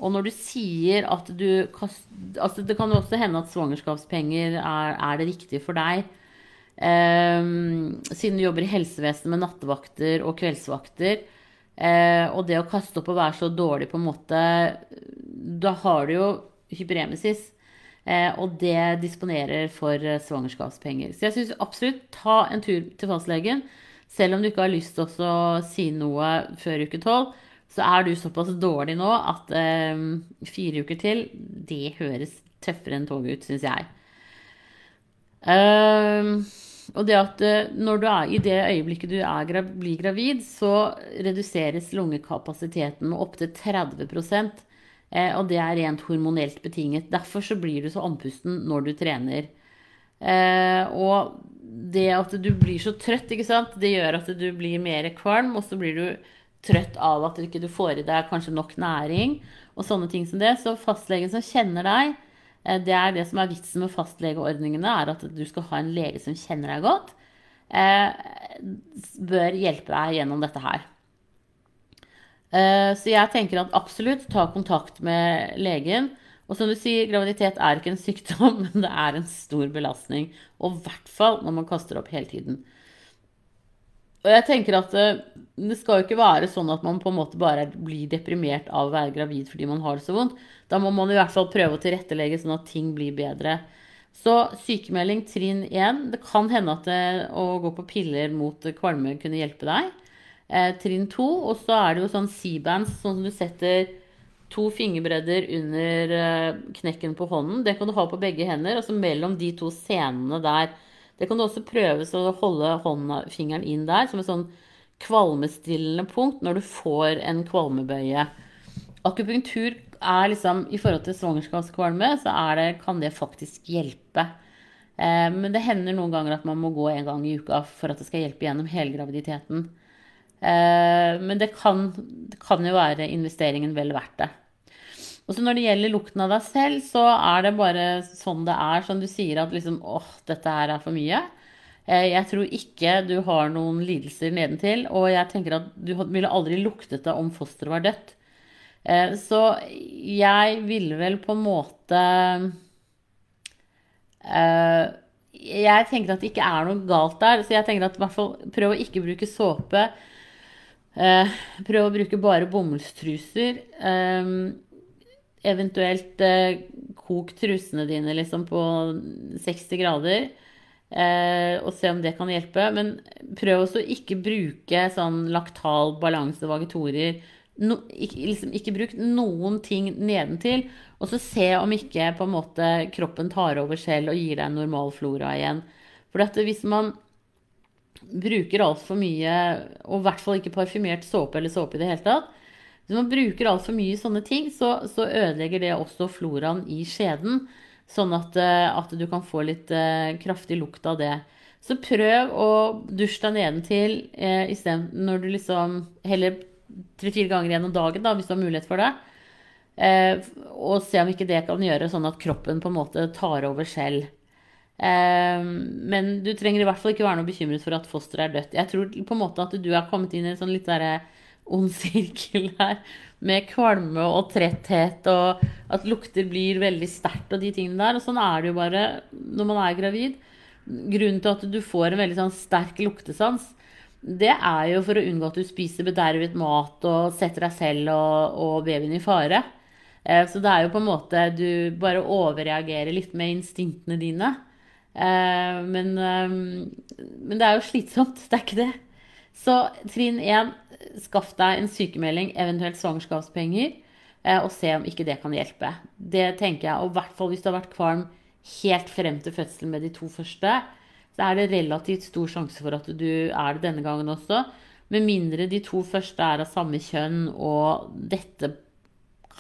Og når du sier at du kast, altså Det kan jo også hende at svangerskapspenger er, er det riktige for deg. Eh, siden du jobber i helsevesenet med nattevakter og kveldsvakter. Eh, og det å kaste opp og være så dårlig på en måte Da har du jo hyperemesis. Eh, og det disponerer for eh, svangerskapspenger. Så jeg syns absolutt ta en tur til fastlegen. Selv om du ikke har lyst til å si noe før uke tolv, så er du såpass dårlig nå at eh, fire uker til, det høres tøffere enn toget ut, syns jeg. Eh, og det at når du er i det øyeblikket du er, blir gravid, så reduseres lungekapasiteten med opptil 30 eh, Og det er rent hormonelt betinget. Derfor så blir du så andpusten når du trener. Eh, og det at du blir så trøtt, ikke sant, det gjør at du blir mer kvalm, og så blir du trøtt av at du ikke får i deg kanskje nok næring og sånne ting som det. Så fastlegen som kjenner deg, eh, det er det som er vitsen med fastlegeordningene, er at du skal ha en lege som kjenner deg godt, eh, bør hjelpe deg gjennom dette her. Eh, så jeg tenker at absolutt ta kontakt med legen. Og som du sier, graviditet er ikke en sykdom, men det er en stor belastning. Og i hvert fall når man kaster opp hele tiden. Og jeg tenker at eh, det skal jo ikke være sånn at man på en måte bare blir deprimert av å være gravid fordi man har det så vondt. Da må man i hvert fall prøve å tilrettelegge sånn at ting blir bedre. Så sykemelding trinn 1. Det kan hende at det, å gå på piller mot kvalme kunne hjelpe deg. Eh, trinn 2. Og så er det jo sånn C-bands, sånn som du setter to fingerbredder under eh, knekken på hånden. Det kan du ha på begge hender. Og så mellom de to senene der det kan du også prøve å holde hånda, fingeren inn der, som et sånn kvalmestillende punkt når du får en kvalmebøye. Akupunktur er liksom I forhold til svangerskapskvalme, så det, kan det faktisk hjelpe. Eh, men det hender noen ganger at man må gå en gang i uka for at det skal hjelpe gjennom hele graviditeten. Eh, men det kan, det kan jo være investeringen vel verdt det. Og så når det gjelder lukten av deg selv, så er det bare sånn det er. Som du sier at liksom åh, dette her er for mye. Eh, jeg tror ikke du har noen lidelser nedentil. Og jeg tenker at du ville aldri luktet det om fosteret var dødt. Eh, så jeg ville vel på en måte Jeg tenker at det ikke er noe galt der. Så jeg tenker at i hvert fall prøv å ikke bruke såpe. Prøv å bruke bare bomullstruser. Eventuelt eh, kok trusene dine liksom på 60 grader. Eh, og se om det kan hjelpe. Men prøv også ikke bruke sånn laktal balanse vagitorer. No, ikke, liksom, ikke bruk noen ting nedentil. Og så se om ikke måte kroppen tar over selv og gir deg normal flora igjen. For hvis man bruker altfor mye, og i hvert fall ikke parfymert såpe eller såpe i det hele tatt, hvis man bruker altfor mye sånne ting, så, så, ødelegger det også floraen i skjeden. Sånn at, eh, at du kan få litt uh, kraftig lukt av det. Så prøv å dusje deg nedentil eh, isteden når du liksom Heller tre-fire ganger gjennom dagen, da, hvis du har mulighet for det. Eh, og se om ikke det kan gjøre sånn at kroppen på en måte tar over selv. Eh, men du trenger i hvert fall ikke være noe bekymret for at fosteret er dødt. Jeg tror på en måte at du har kommet inn i en sånn litt derre ond sirkel her. Med kvalme og tretthet, og at lukter blir veldig sterkt og de tingene der. Og sånn er det jo bare når man er gravid. Grunnen til at du får en veldig sånn sterk luktesans, det er jo for å unngå at du spiser bedervet mat og setter deg selv og, og babyen i fare. Eh, så det er jo på en måte Du bare overreagerer litt med instinktene dine. Eh, men, eh, men det er jo slitsomt. Det er ikke det. Så trinn én skaff deg en sykemelding, eventuelt svangerskapspenger, eh, og se om ikke det kan hjelpe. Det tenker jeg, og i hvert fall hvis du har vært kvalm helt frem til fødselen med de to første, så er det relativt stor sjanse for at du er det denne gangen også. Med mindre de to første er av samme kjønn, og dette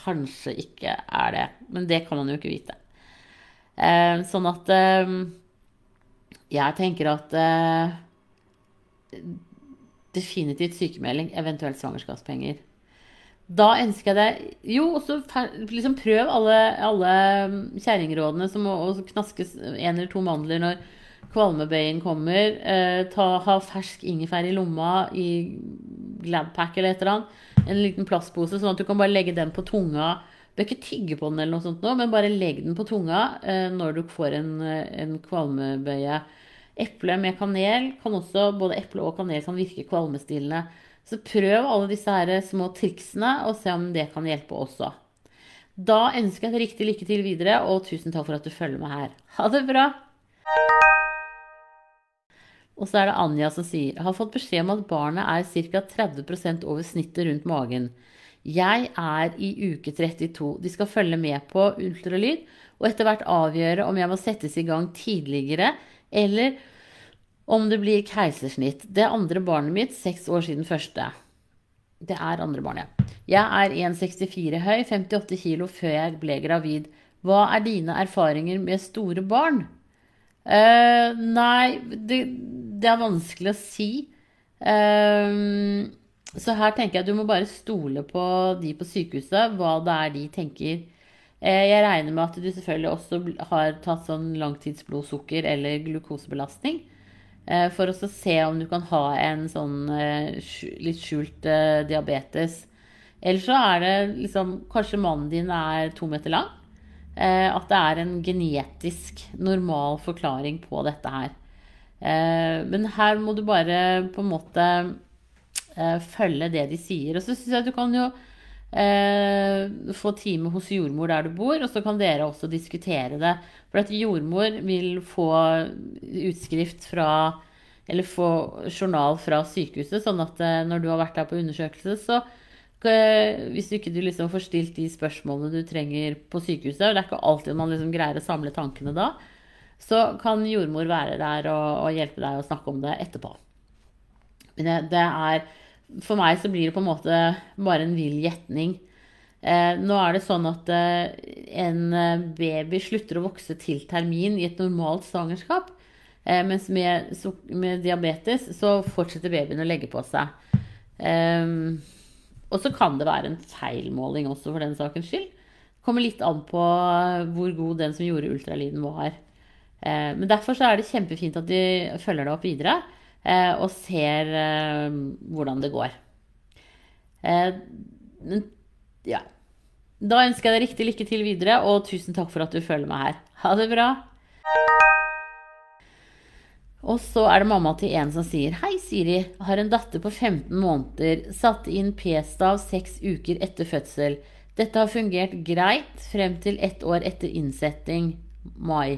kanskje ikke er det. Men det kan man jo ikke vite. Sånn at jeg tenker at definitivt sykemelding, eventuelt svangerskapspenger. Da ønsker jeg deg Jo, så liksom prøv alle, alle kjerringrådene som å knaske en eller to mandler når kvalmebøyen kommer. Eh, ta, ha fersk ingefær i lomma i Gladpack eller et eller annet. En liten plastpose, sånn at du kan bare legge den på tunga. Bør ikke tygge på den, eller noe sånt nå, men bare legg den på tunga eh, når du får en, en kvalmebøye. Eple med kanel kan også, både eple og kanel kan virke kvalmestillende. Så prøv alle disse her små triksene og se om det kan hjelpe også. Da ønsker jeg deg riktig lykke til videre, og tusen takk for at du følger med her. Ha det bra! Og så er det Anja som sier har fått beskjed om at barnet er ca. 30 over snittet rundt magen. Jeg er i uke 32. De skal følge med på ultralyd og etter hvert avgjøre om jeg må settes i gang tidligere eller om det blir keisersnitt. Det er andre barnet mitt, seks år siden første. Det er andre barnet. Jeg er 1,64 høy, 58 kilo før jeg ble gravid. Hva er dine erfaringer med store barn? Uh, nei, det, det, er vanskelig å si. Uh, Så her tenker jeg at du må bare stole på de på sykehuset, hva det er de tenker. Eh, jeg regner med at du selvfølgelig også har tatt sånn langtidsblodsukker eller glukosebelastning. Eh, for å se om du kan ha en sånn eh, litt skjult diabetes. Eller så er det liksom Kanskje mannen din er to meter lang. At det er en genetisk normal forklaring på dette her. Men her må du bare på en måte følge det de sier. Og så syns jeg at du kan jo eh, få time hos jordmor der du bor, og så kan dere også diskutere det. For at jordmor vil få utskrift fra eller få journal fra sykehuset, sånn at eh, når du har vært der på undersøkelse, så eh, hvis du ikke du liksom får stilt de spørsmålene du trenger på sykehuset, og det er ikke alltid man liksom greier å samle tankene da, så kan jordmor være der og, og hjelpe deg å snakke om det etterpå. Men det, det er for meg så blir det på en måte bare en vill gjetning. Eh, nå er det sånn at eh, en eh, baby slutter å vokse til termin i et normalt svangerskap. Eh, mens med, med, diabetes så fortsetter babyen å legge på seg. Eh, og så kan det være en feilmåling også, for den sakens skyld. Kommer litt an på eh, hvor god den som gjorde ultralyden var. men derfor så er det kjempefint at de følger det opp videre. Eh, og ser eh, hvordan det går. Eh, ja. Da ønsker jeg deg riktig lykke til videre, og tusen takk for at du følger meg her. Ha det bra. Og så er det mamma til en som sier Hei, Siri. Har en datter på 15 måneder. Satte inn p-stav seks uker etter fødsel. Dette har fungert greit frem til ett år etter innsetting. Mai.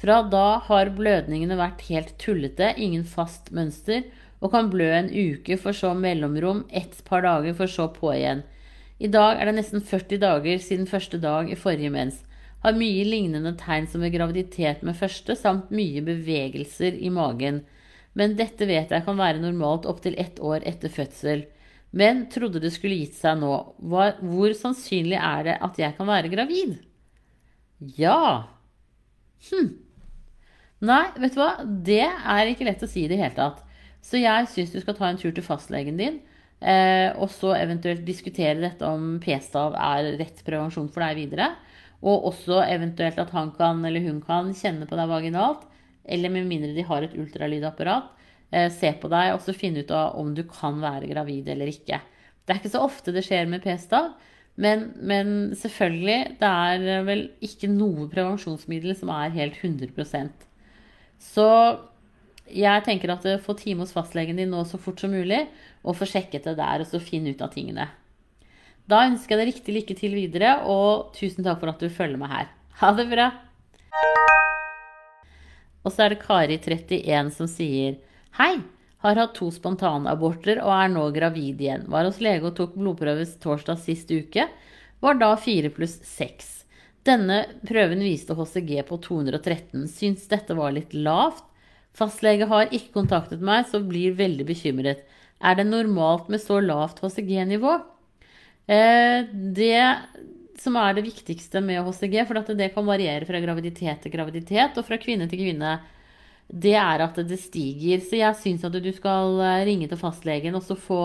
Fra da har blødningene vært helt tullete, ingen fast mønster, og kan blø en uke, for så mellomrom, et par dager, for så på igjen. I dag er det nesten 40 dager siden første dag i forrige mens. Har mye lignende tegn som ved graviditet med første, samt mye bevegelser i magen. Men dette vet jeg kan være normalt opptil ett år etter fødsel. Men trodde det skulle gitt seg nå. Hvor sannsynlig er det at jeg kan være gravid? Ja. Hm. Nei, vet du hva? Det er ikke lett å si i det hele tatt. Så jeg syns du skal ta en tur til fastlegen din. Eh, og så eventuelt diskutere dette om p-stav er rett prevensjon for deg videre. Og også eventuelt at han kan eller hun kan kjenne på deg vaginalt. Eller med mindre de har et ultralydapparat. Eh, se på deg og så finne ut av om du kan være gravid eller ikke. Det er ikke så ofte det skjer med p-stav. Men, men, selvfølgelig, det er vel ikke noe prevensjonsmiddel som er helt 100 så jeg tenker at eh, få time hos fastlegen din nå så fort som mulig, og få sjekket det der og så finne ut av tingene. Da ønsker jeg deg riktig lykke til videre, og tusen takk for at du følger meg her. Ha det bra! Og så er det Kari31 som sier Hei! Har hatt to spontanaborter og er nå gravid igjen. Var hos lege og tok blodprøve torsdag sist uke. Var da fire pluss 6. Denne prøven viste HCG på 213. Syns dette var litt lavt. Fastlege har ikke kontaktet meg, så blir veldig bekymret. Er det normalt med så lavt HCG-nivå? Eh, det som er det viktigste med HCG, for det kan variere fra graviditet til graviditet og fra kvinne til kvinne, det er at det stiger. Så jeg syns at du skal eh, ringe til fastlegen og så få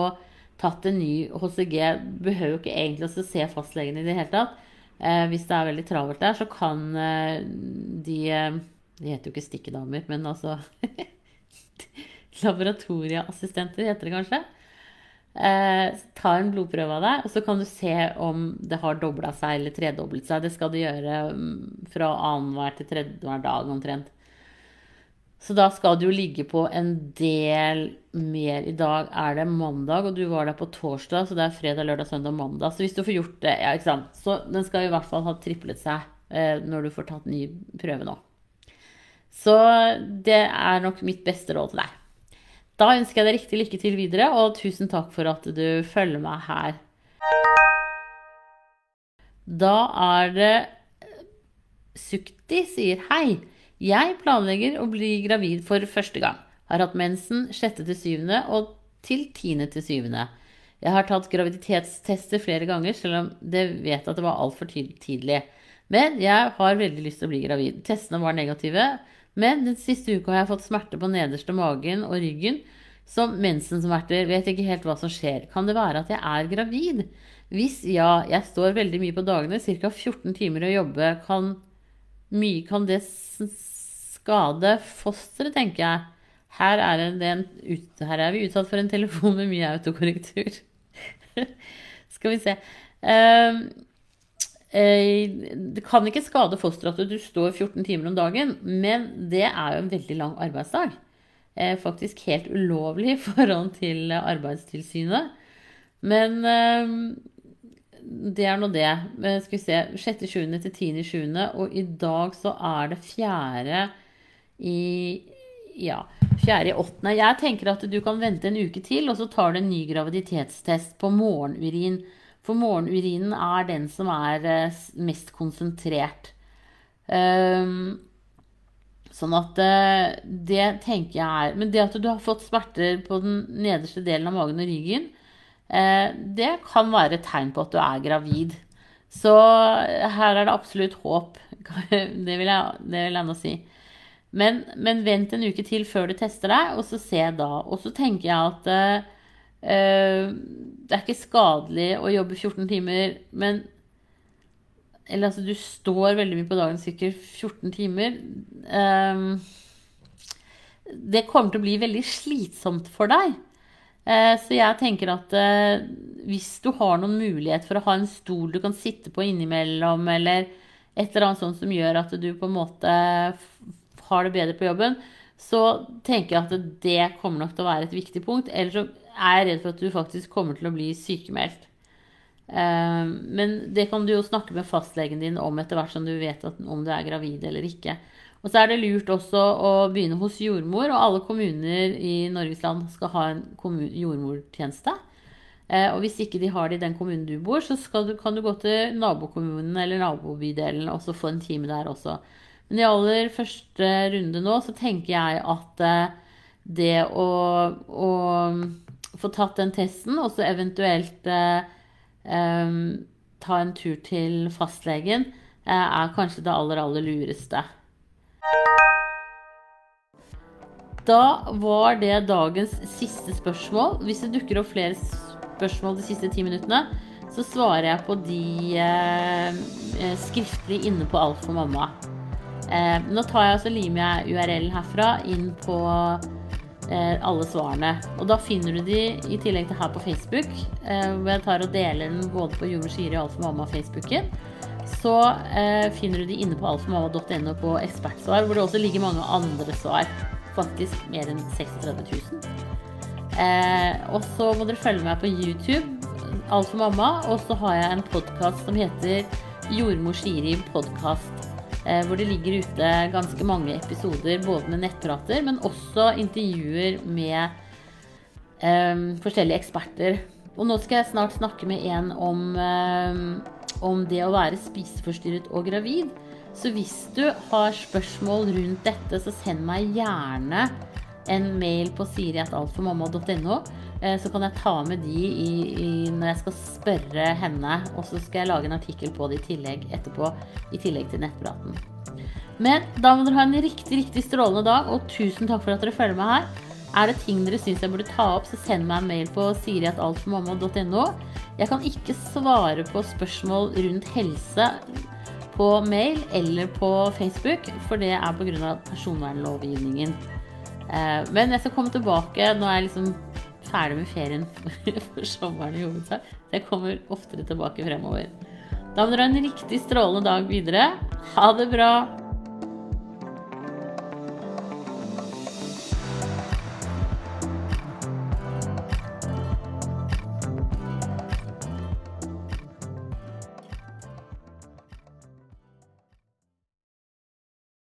tatt en ny HCG. Behøver jo ikke egentlig å se fastlegen i det hele tatt. Eh, hvis det er veldig travelt der, så kan eh, de eh, De heter jo ikke stikkedamer, men altså Laboratorieassistenter heter det kanskje. Ta en blodprøve av deg, og så kan du se om det har dobla seg eller tredoblet seg. Det skal du gjøre um, fra annenhver til tredje dag omtrent. Så da skal du jo ligge på en del mer. I dag er det mandag, og du var der på torsdag, så det er fredag, lørdag, søndag, mandag. Så hvis du får gjort det ja, ikke sant? Så den skal i hvert fall ha triplet seg eh, når du får tatt ny prøve nå. Så det er nok mitt beste råd til deg. Da ønsker jeg deg riktig lykke til videre, og tusen takk for at du følger meg her. Da er det Sukti sier hei. Jeg planlegger å bli gravid for første gang. Har hatt mensen 6. til 7. og til 10. til 7. Jeg har tatt graviditetstester flere ganger, selv om det vet at det var altfor tidlig. Men jeg har veldig lyst til å bli gravid. Testene var negative. Men den siste uka har jeg fått smerte på nederste magen og ryggen. som mensensmerter, vet ikke helt hva som skjer. Kan det være at jeg er gravid? Hvis ja, jeg står veldig mye på dagene, ca. 14 timer å jobbe, kan, mye, kan det skade fosteret, tenker jeg. Her er, en, her er, vi utsatt for en telefon med mye autokorrektur. Skal vi se. Uh, det kan ikke skade fosteret at du står 14 timer om dagen, men det er jo en veldig lang arbeidsdag. Eh, faktisk helt ulovlig i forhold til Arbeidstilsynet. Men ehm, det er nå det. Skal vi se 6.7. til 10.7. Og i dag så er det fjerde i ja, fjerde i åttende. Jeg tenker at du kan vente en uke til, og så tar du en ny graviditetstest på morgenurin. For morgenurinen er den som er eh, mest konsentrert. Um, sånn at eh, det tenker jeg er Men det at du har fått smerter på den nederste delen av magen og ryggen, uh, det kan være et tegn på at du er gravid. Så her er det absolutt håp. Det vil jeg, det vil jeg nå si. Men, men, vent en uke til før du tester deg, og så se da. Og så tenker jeg at uh, det er ikke skadelig å jobbe 14 timer, men Eller altså, du står veldig mye på dagen, sikkert 14 timer. Um, det kommer til å bli veldig slitsomt for deg. Uh, så jeg tenker at hvis du har noen mulighet for å ha en stol du kan sitte på innimellom, eller et eller annet sånt som gjør at du på en måte har det bedre på jobben, så tenker jeg at det kommer nok til å være et viktig punkt. Eller så er jeg redd for at du faktisk kommer til å bli sykemeldt. Eh, men det kan du jo snakke med fastlegen din om etter hvert som du vet om du er gravid eller ikke. Og så er det lurt også å begynne hos jordmor, og alle kommuner i Norges land skal ha en jordmortjeneste. Eh, og hvis ikke de har det i den kommunen du bor, så du, kan du gå til nabokommunen eller nabobydelen og få en time der også. Men i aller første runde nå så tenker jeg at eh, det å, å få tatt den testen, og så eventuelt eh, um, ta en tur til fastlegen, eh, er kanskje det aller, aller lureste. Da var det dagens siste spørsmål. Hvis det dukker opp flere spørsmål de siste ti minuttene, så svarer jeg på de eh, skriftlig inne på Alt for mamma. Eh, nå tar jeg altså limer jeg URL-en herfra inn på eh, alle svarene. Og da finner du de i tillegg til her på Facebook, eh, hvor jeg tar og deler den både på Jordmor Siri og Alfamamma Facebooken. Så eh, finner du de inne på altformamma.no på ekspertsvar, hvor det også ligger mange andre svar. Faktisk mer enn 36 000. Eh, og så må dere følge meg på YouTube, Alt for mamma. Og så har jeg en podkast som heter Jordmor Siri podkast. Eh, hvor det ligger ute ganske mange episoder både med nettprater, men også intervjuer med um, forskjellige eksperter. Og nå skal jeg snart snakke med en om, um, om det å være spiseforstyrret og gravid. Så hvis du har spørsmål rundt dette, så send meg gjerne en mail på siri.altformamma.no. Eh, så kan jeg ta med de i, i, når jeg skal spørre henne. Og så skal jeg lage en artikkel på det i tillegg etterpå, i tillegg til nettpraten. Men da må dere ha en riktig, riktig strålende dag, og tusen takk for at dere følger meg her. Er det ting dere syns jeg burde ta opp, så send meg en mail på siri.altformamma.no. Jeg kan ikke svare på spørsmål rundt helse på mail eller på Facebook, for det er pga. personvernlovgivningen. Eh, men jeg skal komme tilbake. Nå er jeg liksom ferdig med ferien for sommeren i hovedsak. Jeg kommer oftere tilbake fremover. Da må dere ha en riktig strålende dag videre. Ha det bra.